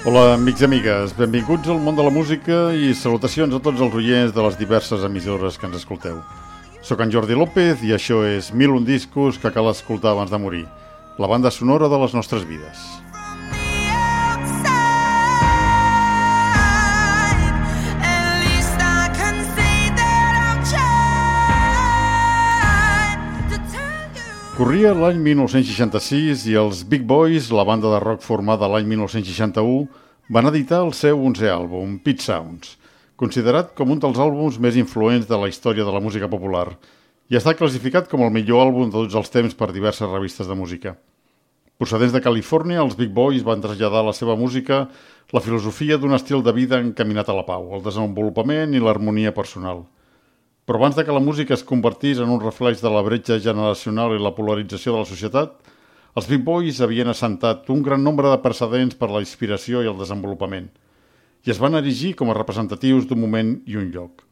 Hola, amics i amigues. Benvinguts al món de la música i salutacions a tots els oients de les diverses emissores que ens escolteu. Soc en Jordi López i això és Mil un discos que cal escoltar abans de morir. La banda sonora de les nostres vides. Corria l'any 1966 i els Big Boys, la banda de rock formada l'any 1961, van editar el seu 11è àlbum, Pit Sounds, considerat com un dels àlbums més influents de la història de la música popular i està classificat com el millor àlbum de tots els temps per diverses revistes de música. Procedents de Califòrnia, els Big Boys van traslladar a la seva música la filosofia d'un estil de vida encaminat a la pau, el desenvolupament i l'harmonia personal – però abans de que la música es convertís en un reflex de la bretxa generacional i la polarització de la societat, els Big Boys havien assentat un gran nombre de precedents per la inspiració i el desenvolupament i es van erigir com a representatius d'un moment i un lloc.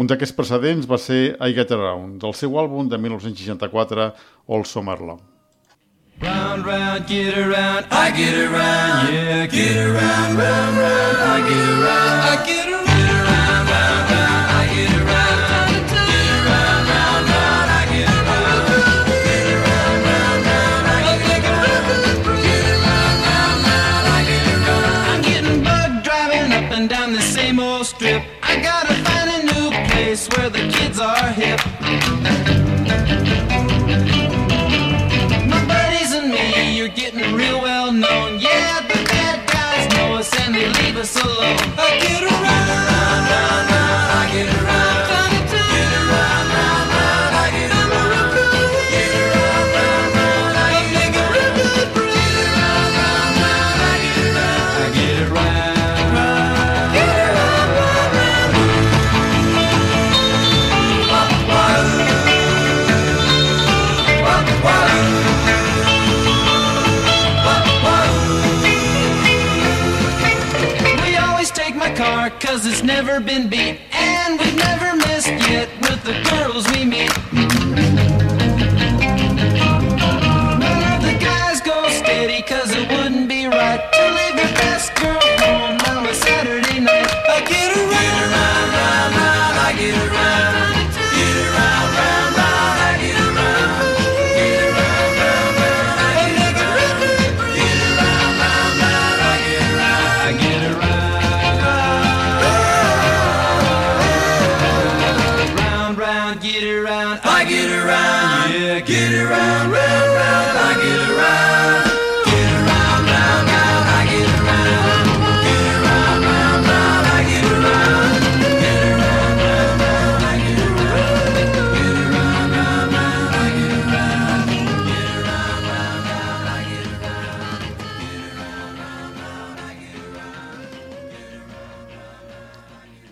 Un d'aquests precedents va ser I Get Around, del seu àlbum de 1964, All Summer Long. Round, round, get around, I get around, yeah, get around, round, round, I get around, I get around.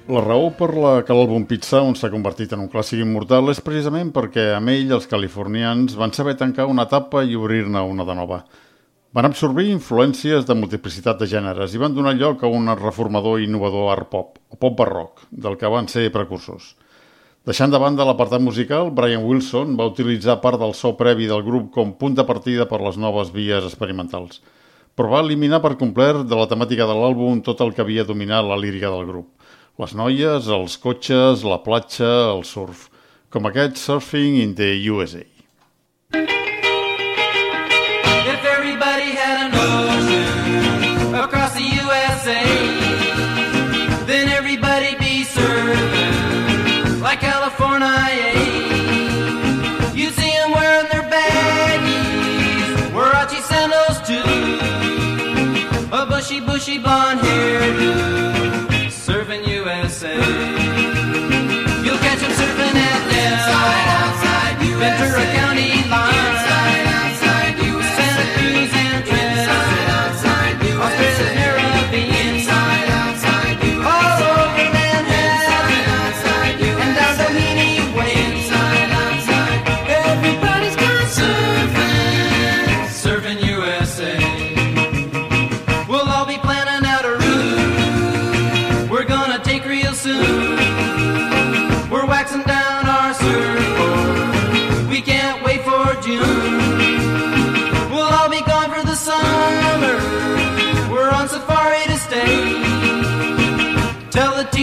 La raó per la que l'àlbum Pizza on s'ha convertit en un clàssic immortal és precisament perquè amb ell els californians van saber tancar una etapa i obrir-ne una de nova. Van absorbir influències de multiplicitat de gèneres i van donar lloc a un reformador innovador art pop, o pop barroc, del que van ser precursors. Deixant de banda l'apartat musical, Brian Wilson va utilitzar part del so previ del grup com punt de partida per les noves vies experimentals, però va eliminar per complet de la temàtica de l'àlbum tot el que havia dominat la lírica del grup les noies, els cotxes, la platja, el surf, com aquest Surfing in the USA. If everybody had an across the USA, then everybody'd be surfing like California. You'd see them their bushy, bushy blonde hairdo. You'll catch him surfing at Ventura County.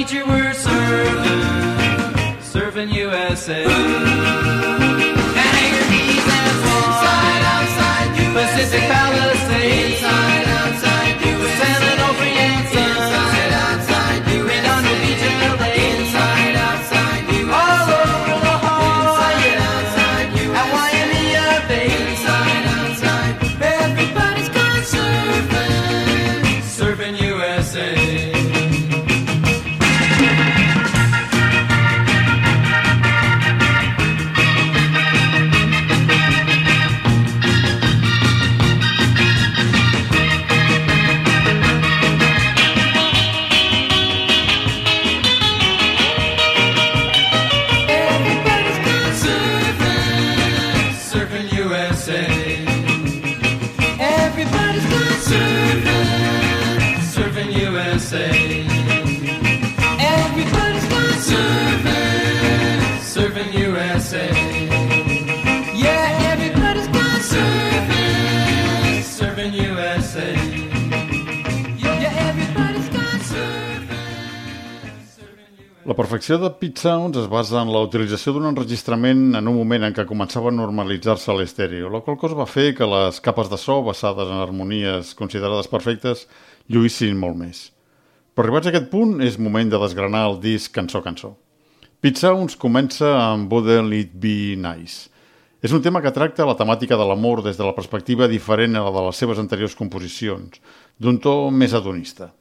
Teacher we're serving, serving USA. La perfecció de Pete Sounds es basa en la utilització d'un enregistrament en un moment en què començava a normalitzar-se l'estèreo, la qual cosa va fer que les capes de so basades en harmonies considerades perfectes lluïssin molt més. Però arribats a aquest punt és moment de desgranar el disc cançó a cançó. Pete Sounds comença amb Wouldn't It Be Nice. És un tema que tracta la temàtica de l'amor des de la perspectiva diferent a la de les seves anteriors composicions, d'un to més adonista.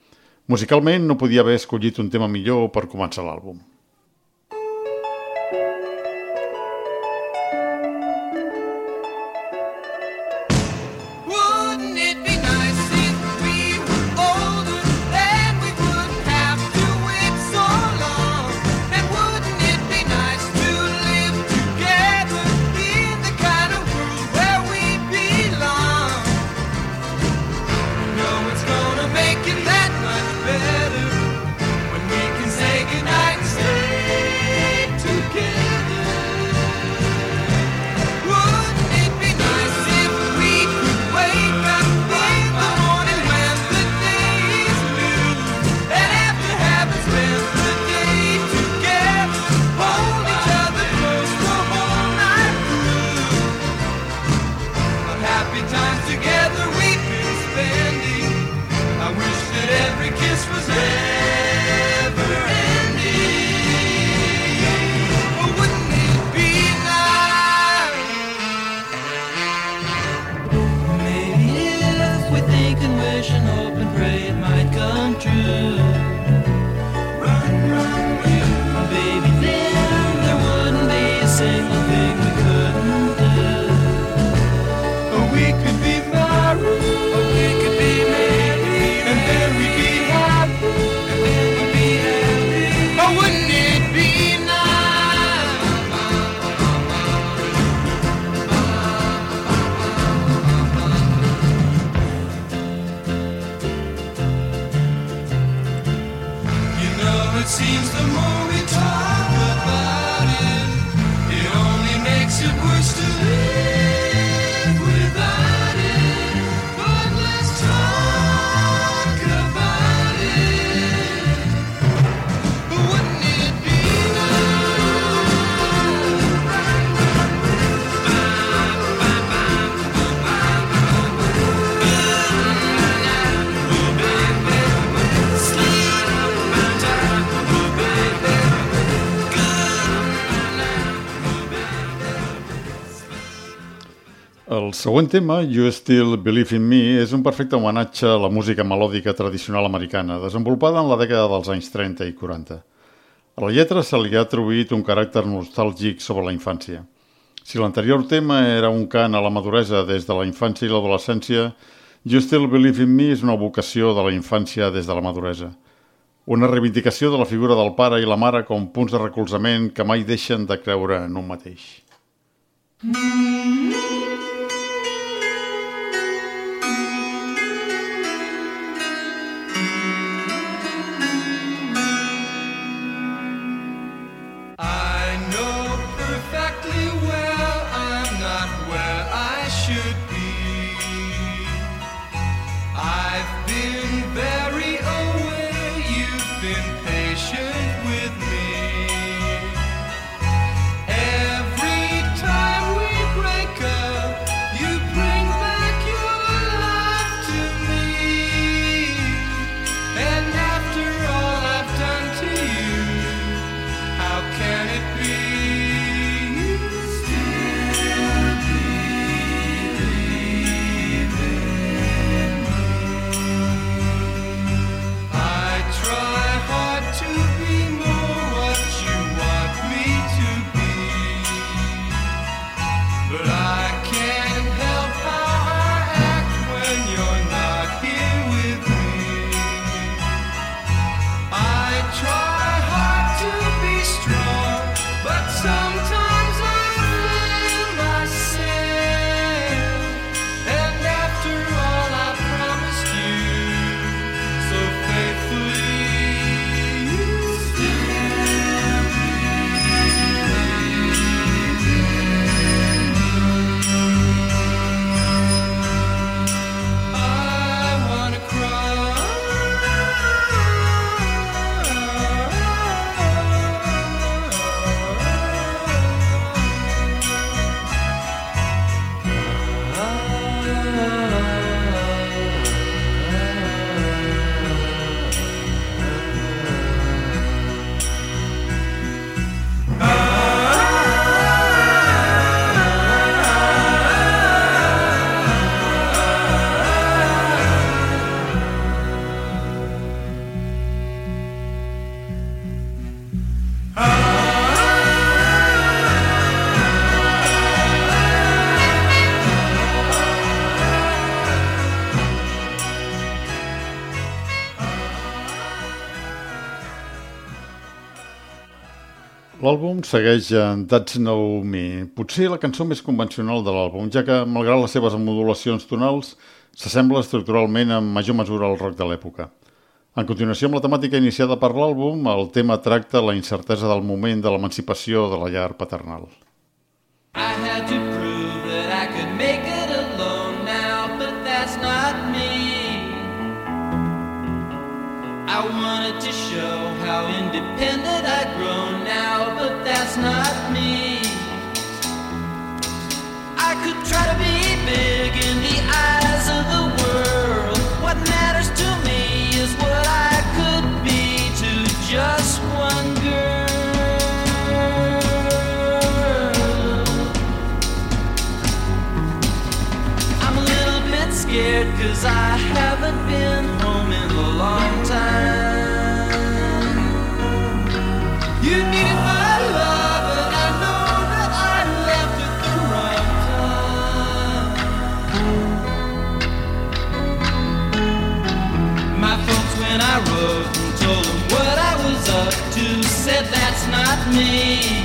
Musicalment no podia haver escollit un tema millor per començar l'àlbum. Següent tema, You Still Believe in Me, és un perfecte homenatge a la música melòdica tradicional americana, desenvolupada en la dècada dels anys 30 i 40. A la lletra se li ha atribuït un caràcter nostàlgic sobre la infància. Si l'anterior tema era un cant a la maduresa des de la infància i l'adolescència, You Still Believe in Me és una vocació de la infància des de la maduresa. Una reivindicació de la figura del pare i la mare com punts de recolzament que mai deixen de creure en un mateix. I L'àlbum segueix en That's Know Me, potser la cançó més convencional de l'àlbum, ja que, malgrat les seves modulacions tonals, s'assembla estructuralment en major mesura al rock de l'època. En continuació amb la temàtica iniciada per l'àlbum, el tema tracta la incertesa del moment de l'emancipació de la llar paternal. I had to prove that I could make it alone now, but that's not me. I wanted to show how independent I'd grown that's not me. I could try to be big in the eyes of the world. What matters to me is what I could be to just one girl. I'm a little bit scared cause I haven't been said that's not me.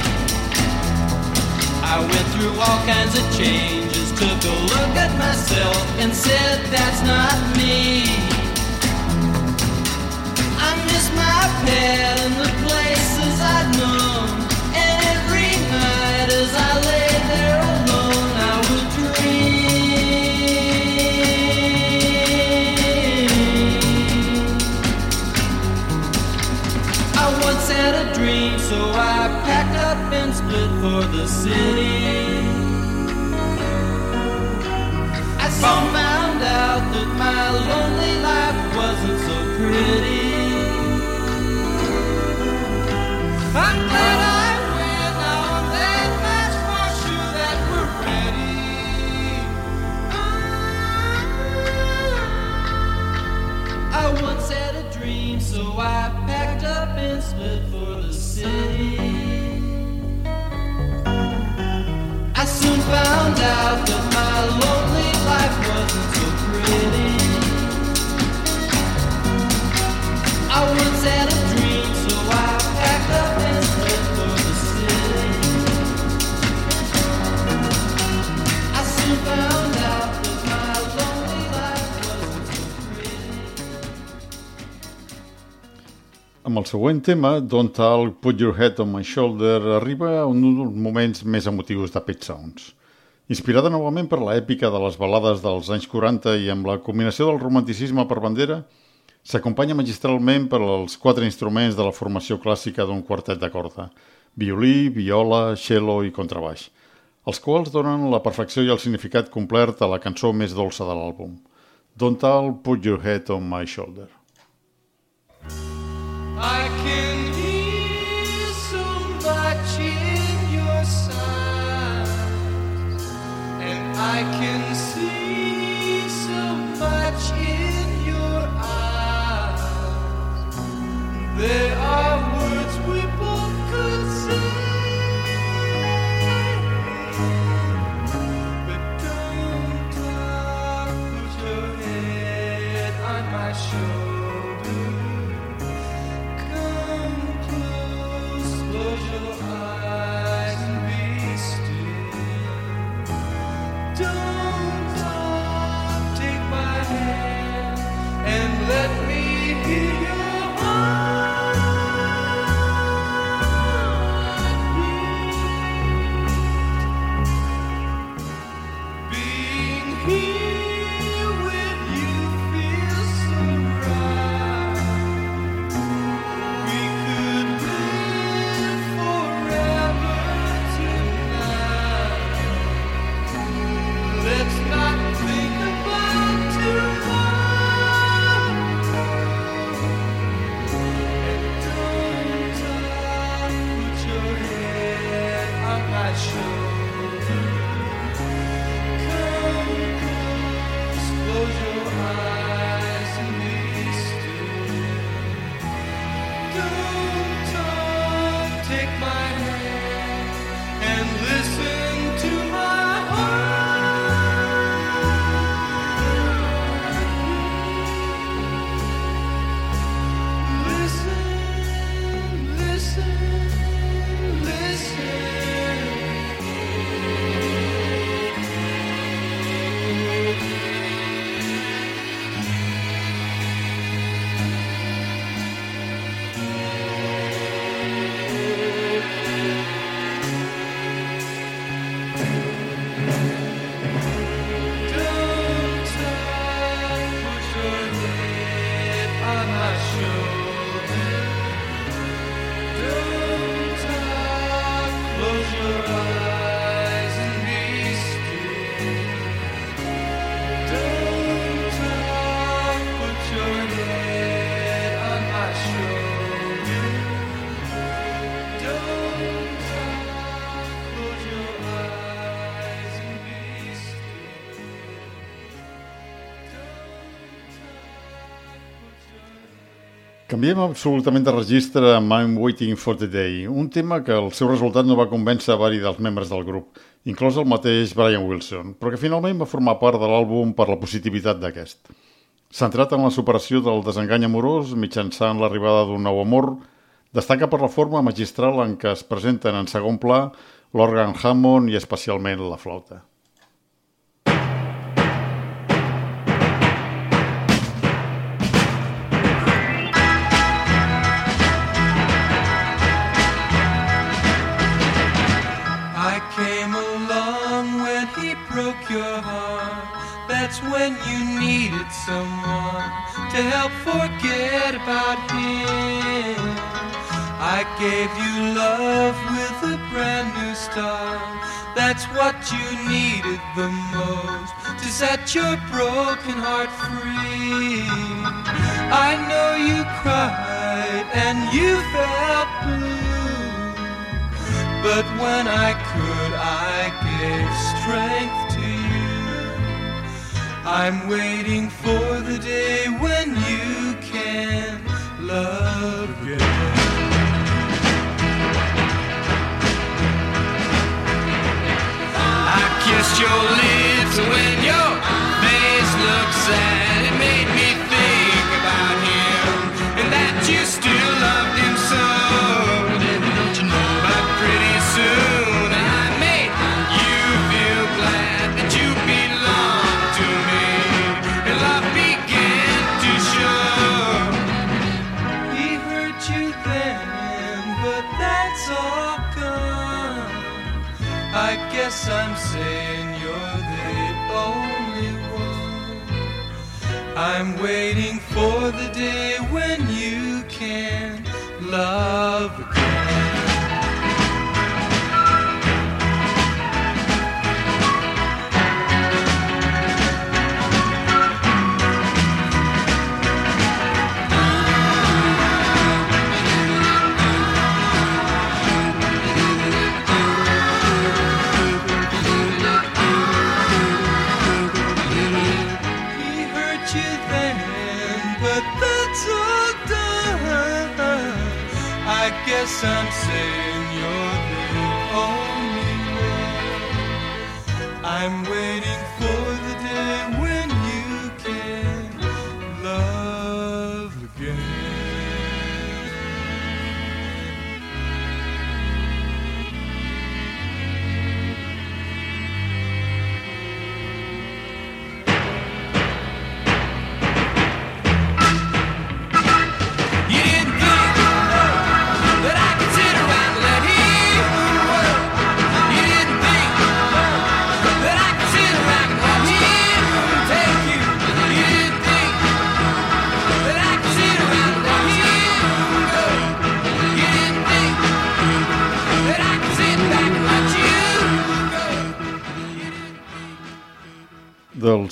I went through all kinds of changes, took a look at myself and said that's not me. I miss my pet for the city. I soon found out that my lonely life wasn't so pretty. I'm glad I went and that much for sure that we're ready. I once had a dream, so I packed up and split for the city. Found out that my lonely life wasn't so pretty. I a dream, so for. I found out that my lonely life wasn't so pretty. Amb el següent tema, Don't I'll Put Your Head on My Shoulder, arriba a un dels moments més emotius de Pet Sounds. Inspirada novament per l'èpica de les balades dels anys 40 i amb la combinació del romanticisme per bandera, s'acompanya magistralment per als quatre instruments de la formació clàssica d'un quartet de corda, violí, viola, cello i contrabaix, els quals donen la perfecció i el significat complet a la cançó més dolça de l'àlbum. Don't I'll Put Your Head on My Shoulder. I can There take my Canviem absolutament de registre amb I'm Waiting for the Day, un tema que el seu resultat no va convèncer a vari dels membres del grup, inclòs el mateix Brian Wilson, però que finalment va formar part de l'àlbum per la positivitat d'aquest. Centrat en la superació del desengany amorós mitjançant l'arribada d'un nou amor, destaca per la forma magistral en què es presenten en segon pla l'òrgan Hammond i especialment la flauta. That's when you needed someone to help forget about him. I gave you love with a brand new start. That's what you needed the most to set your broken heart free. I know you cried and you felt blue. But when I could, I gave strength. I'm waiting for the day when you can love again. I kissed your lips when your face looked sad. I'm waiting for the day when you can love again.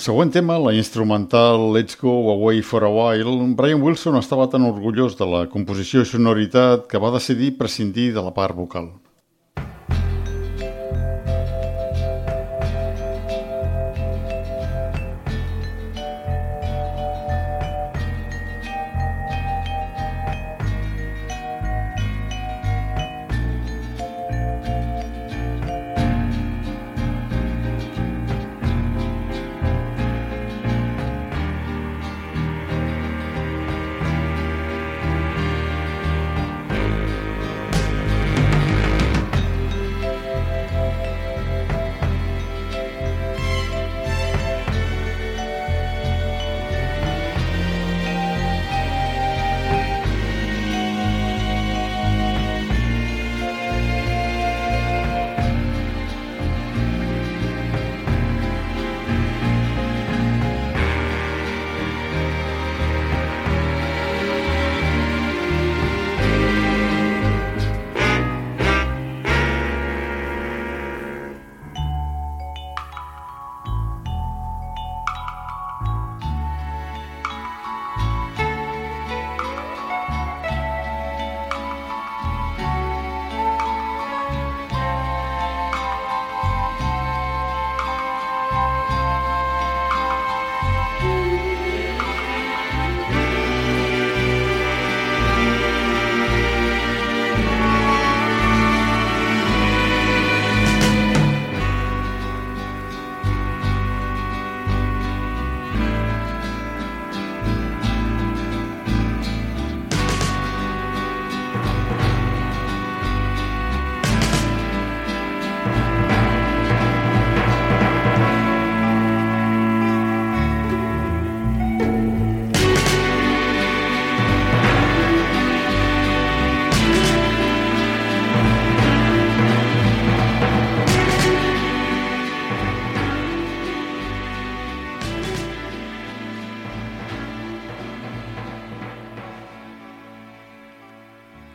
Següent tema, la instrumental Let's Go Away for a While, Brian Wilson estava tan orgullós de la composició i sonoritat que va decidir prescindir de la part vocal.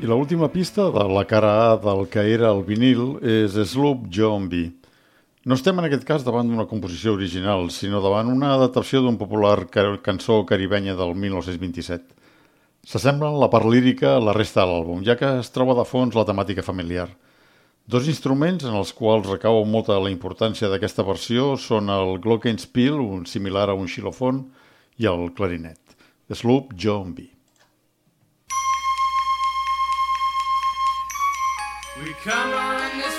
L'última pista de la cara A del que era el vinil és Sloop B. No estem en aquest cas davant d'una composició original, sinó davant una adaptació d'un popular cançó caribenya del 1927. S'assemblen la part lírica a la resta de l'àlbum, ja que es troba de fons la temàtica familiar. Dos instruments en els quals recau molta la importància d'aquesta versió són el glockenspiel, un similar a un xilofon, i el clarinet. Sloop John We come on this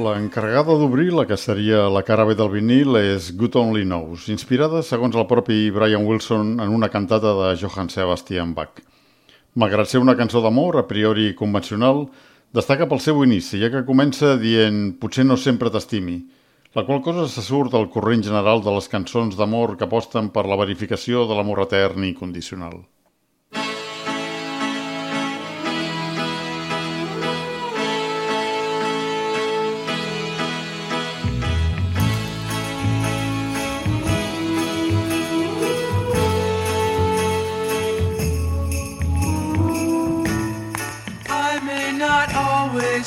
L'encarregada d'obrir la que seria la cara B del vinil és Good Only Knows, inspirada, segons el propi Brian Wilson, en una cantata de Johann Sebastian Bach. Malgrat ser una cançó d'amor, a priori convencional, destaca pel seu inici, ja que comença dient «potser no sempre t'estimi», la qual cosa se surt del corrent general de les cançons d'amor que aposten per la verificació de l'amor etern i condicional.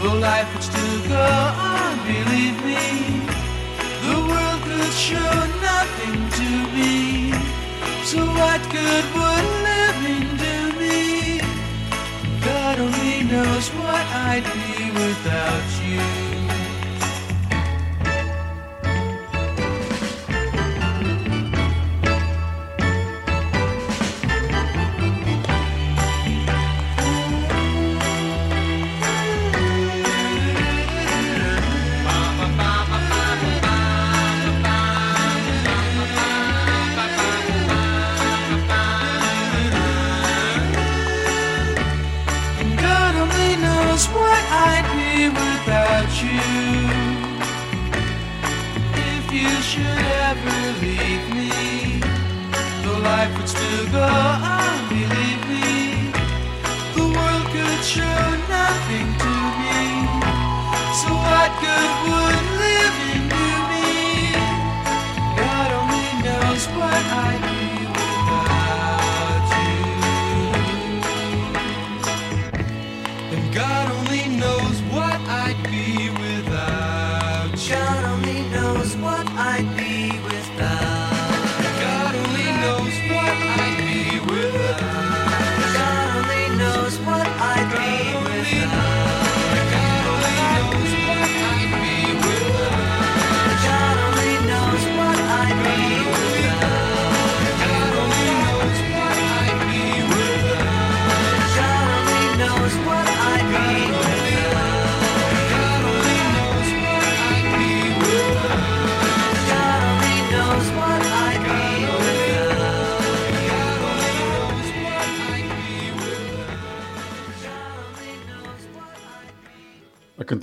well, life would still go on, believe me. The world could show nothing to me. So what good would living do me? God only knows what I'd be without you.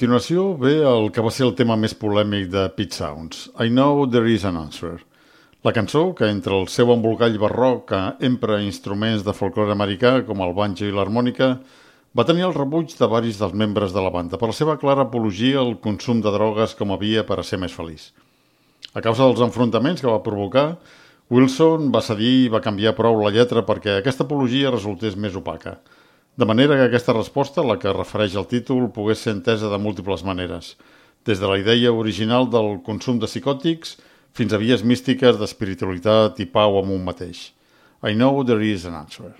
Continuació ve el que va ser el tema més polèmic de Pete Sounds, I Know There Is an Answer. La cançó, que entre el seu embolcall barroc que empra instruments de folclore americà com el banjo i l'harmònica, va tenir el rebuig de varis dels membres de la banda per la seva clara apologia al consum de drogues com a via per a ser més feliç. A causa dels enfrontaments que va provocar, Wilson va cedir i va canviar prou la lletra perquè aquesta apologia resultés més opaca. De manera que aquesta resposta, la que refereix al títol, pogués ser entesa de múltiples maneres, des de la idea original del consum de psicòtics fins a vies místiques d'espiritualitat i pau amb un mateix. I know there is an answer.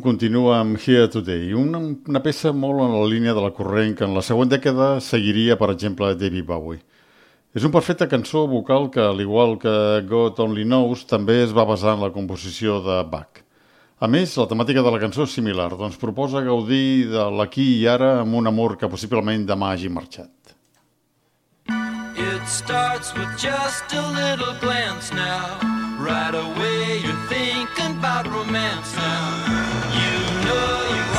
Continua amb Here Today, una, una peça molt en la línia de la corrent que en la següent dècada seguiria, per exemple, David Bowie. És un perfecte cançó vocal que, al igual que God Only Knows, també es va basar en la composició de Bach. A més, la temàtica de la cançó és similar, doncs proposa gaudir de l'aquí i ara amb un amor que possiblement demà hagi marxat. It starts with just a little glance now. Right away, you're thinking about romance now. You know you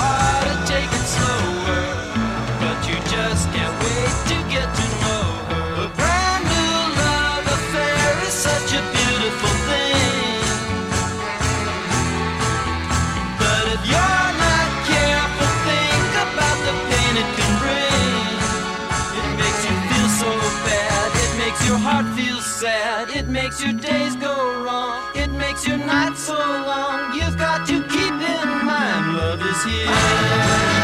heart feel sad. It makes your days go wrong. It makes your nights so long. You've got to keep in mind love is here.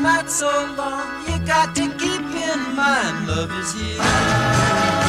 Nights so long. You got to keep in mind love is here.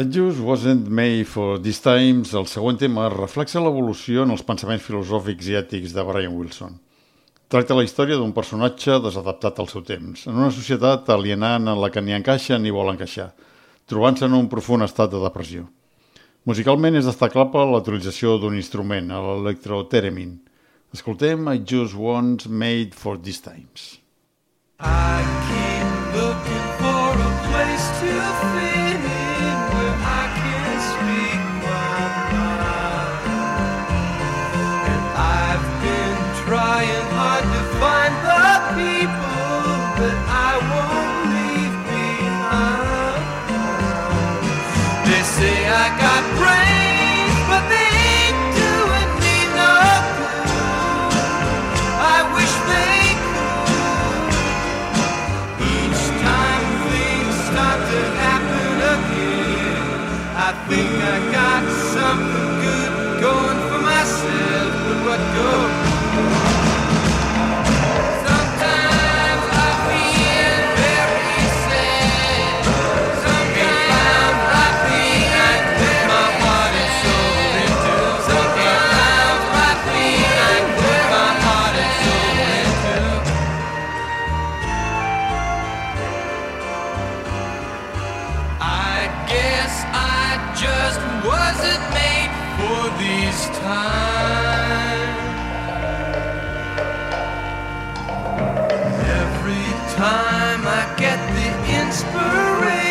It just wasn't made for these times, el següent tema reflexa l'evolució en els pensaments filosòfics i ètics de Brian Wilson. Tracta la història d'un personatge desadaptat al seu temps, en una societat alienant en la que ni encaixa ni vol encaixar, trobant-se en un profund estat de depressió. Musicalment és destacable la d'un instrument, l'electroteremin. Escoltem I Just Want Made for These Times. I keep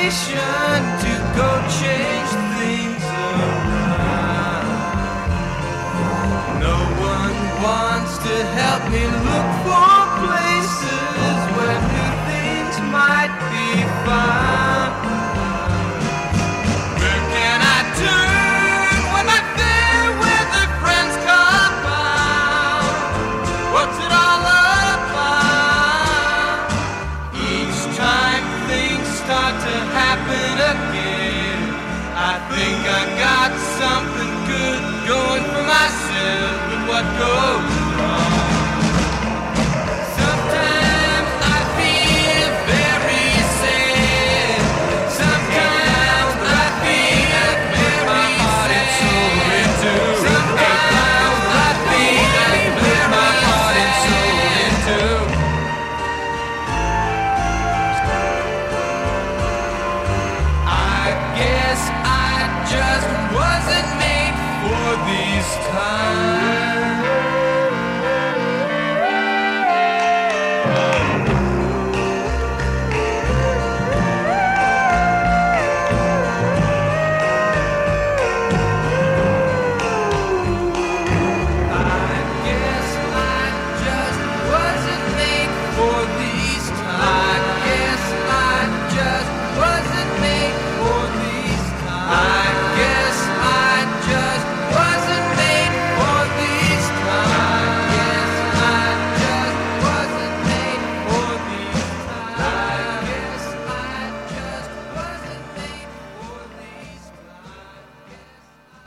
motivation to go change things around. No one wants to help me look for.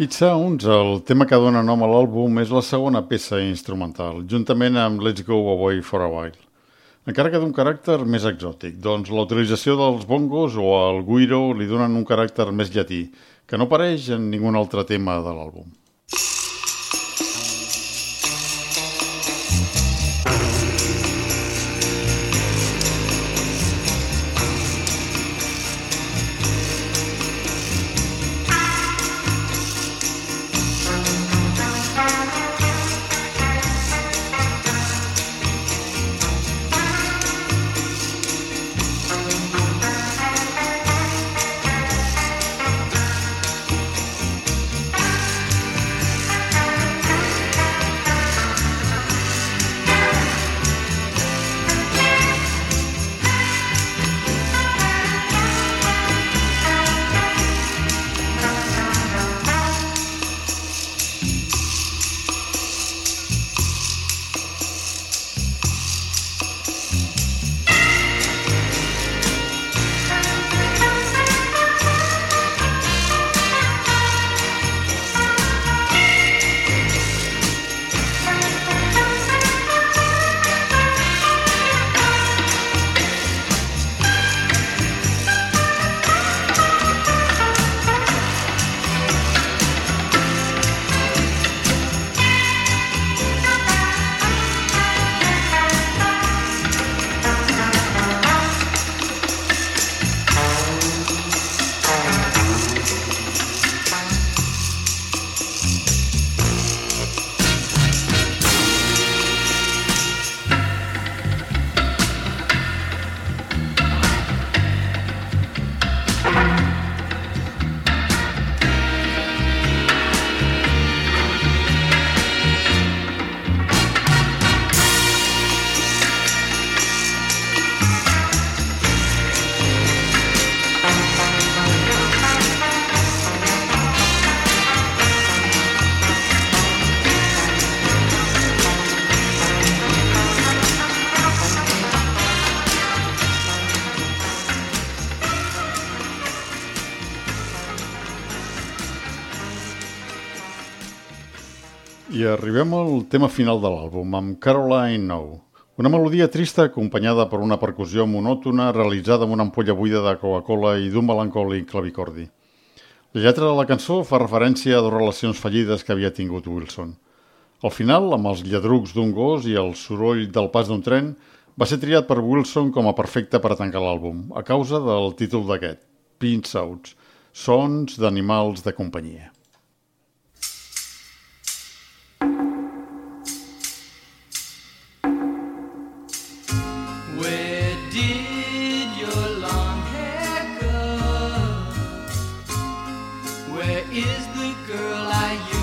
Pete Sounds, el tema que dona nom a l'àlbum, és la segona peça instrumental, juntament amb Let's Go Away for a While. Encara que d'un caràcter més exòtic, doncs la utilització dels bongos o el guiro li donen un caràcter més llatí, que no apareix en ningun altre tema de l'àlbum. Arribem al tema final de l'àlbum, amb Caroline No. Una melodia trista acompanyada per una percussió monòtona realitzada amb una ampolla buida de Coca-Cola i d'un melancòlic clavicordi. La lletra de la cançó fa referència a dues relacions fallides que havia tingut Wilson. Al final, amb els lladrucs d'un gos i el soroll del pas d'un tren, va ser triat per Wilson com a perfecte per a tancar l'àlbum, a causa del títol d'aquest, Pinch Outs, sons d'animals de companyia. Is the girl I used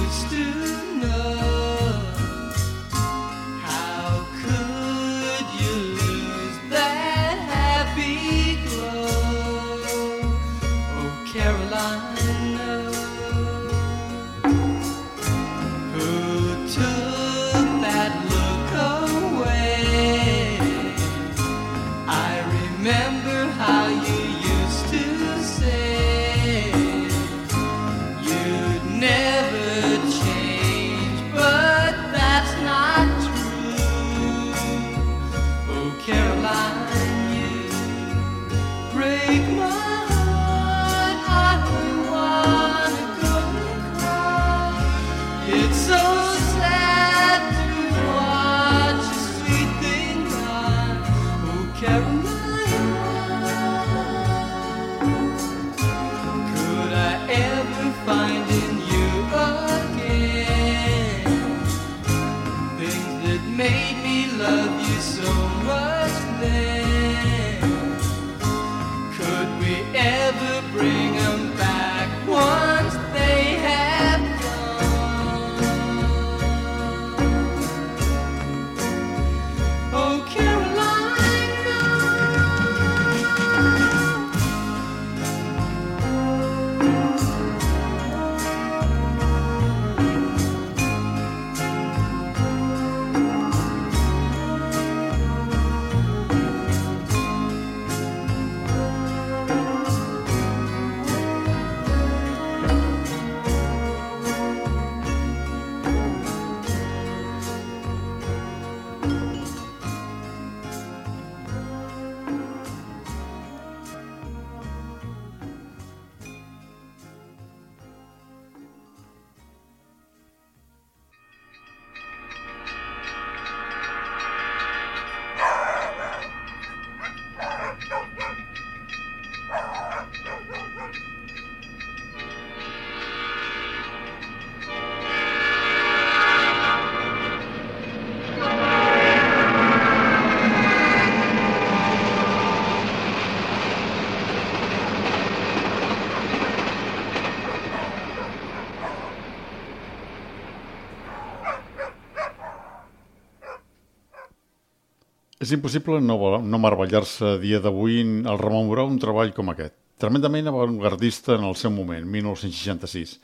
És impossible no, no meravellar-se dia d'avui al rememorar un treball com aquest, tremendament avantgardista en el seu moment, 1966,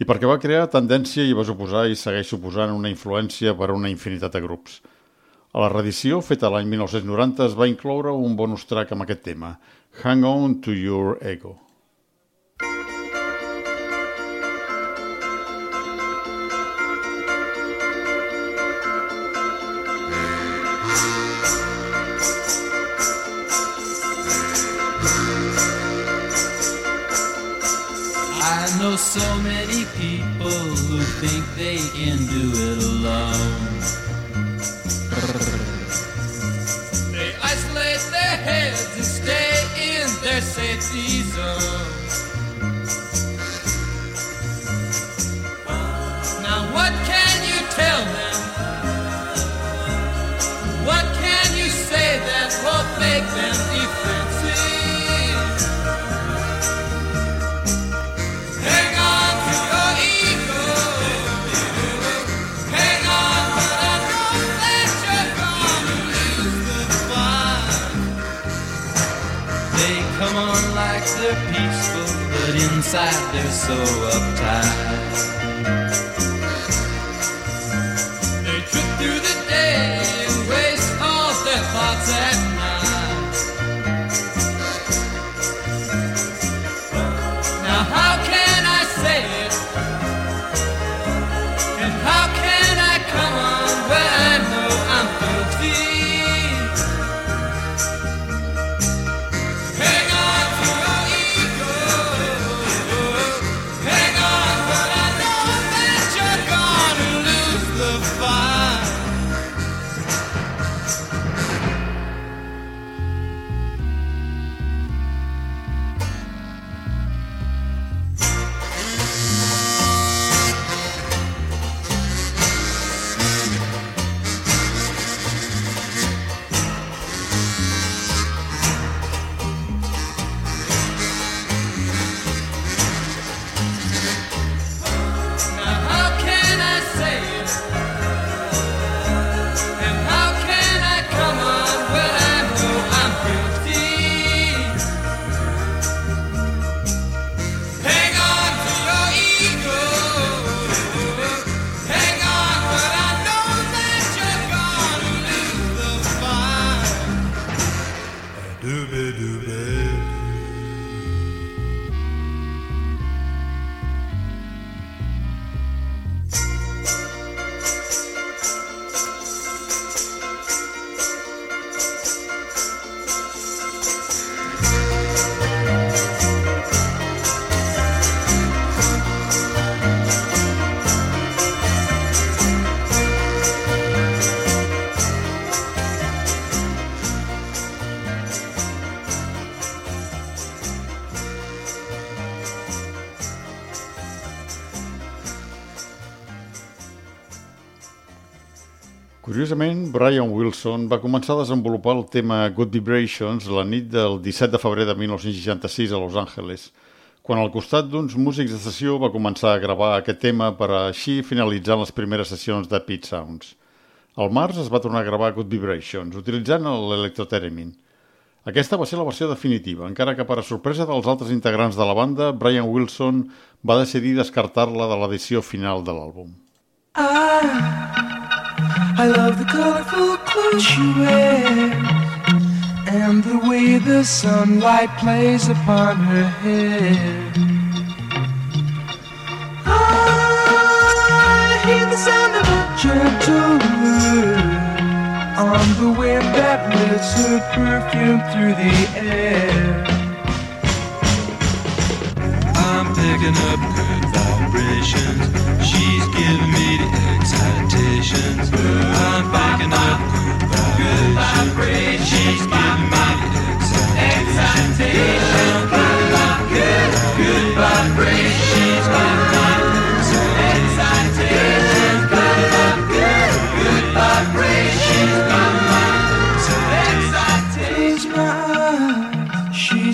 i perquè va crear tendència i va suposar i segueix suposant una influència per a una infinitat de grups. A la reedició, feta l'any 1990, es va incloure un bonus track amb aquest tema, Hang On To Your Ego. Know so many people who think they can do it alone. Inside they're so uptight. Wilson va començar a desenvolupar el tema Good Vibrations la nit del 17 de febrer de 1966 a Los Angeles, quan al costat d'uns músics de sessió va començar a gravar aquest tema per a així finalitzar les primeres sessions de Pete Sounds. Al març es va tornar a gravar Good Vibrations, utilitzant l'electrotheremin. Aquesta va ser la versió definitiva, encara que per a sorpresa dels altres integrants de la banda, Brian Wilson va decidir descartar-la de l'edició final de l'àlbum. I love the colorful she wears and the way the sunlight plays upon her hair. I hear the sound of a gentle word on the wind that lifts her perfume through the air. I'm picking up good vibrations. She's giving me the excitations. I'm picking up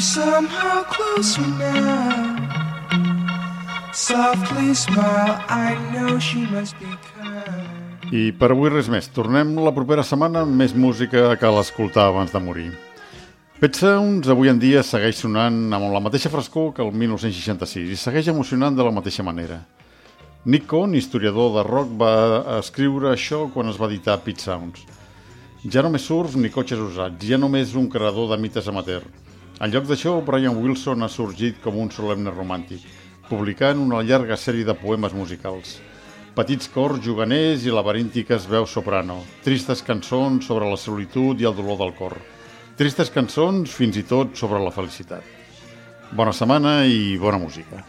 somehow closer now. Softly smile, I know she must be. I per avui res més. Tornem la propera setmana amb més música que l'escoltar abans de morir. Pet Sounds avui en dia segueix sonant amb la mateixa frescor que el 1966 i segueix emocionant de la mateixa manera. Nick Cohn, historiador de rock, va escriure això quan es va editar Pit Sounds. Ja no més surf ni cotxes usats, ja només un creador de mites amateur. En lloc d'això, Brian Wilson ha sorgit com un solemne romàntic, publicant una llarga sèrie de poemes musicals. Petits cors juganers i laberíntiques veus soprano, tristes cançons sobre la solitud i el dolor del cor. Tristes cançons fins i tot sobre la felicitat. Bona setmana i bona música.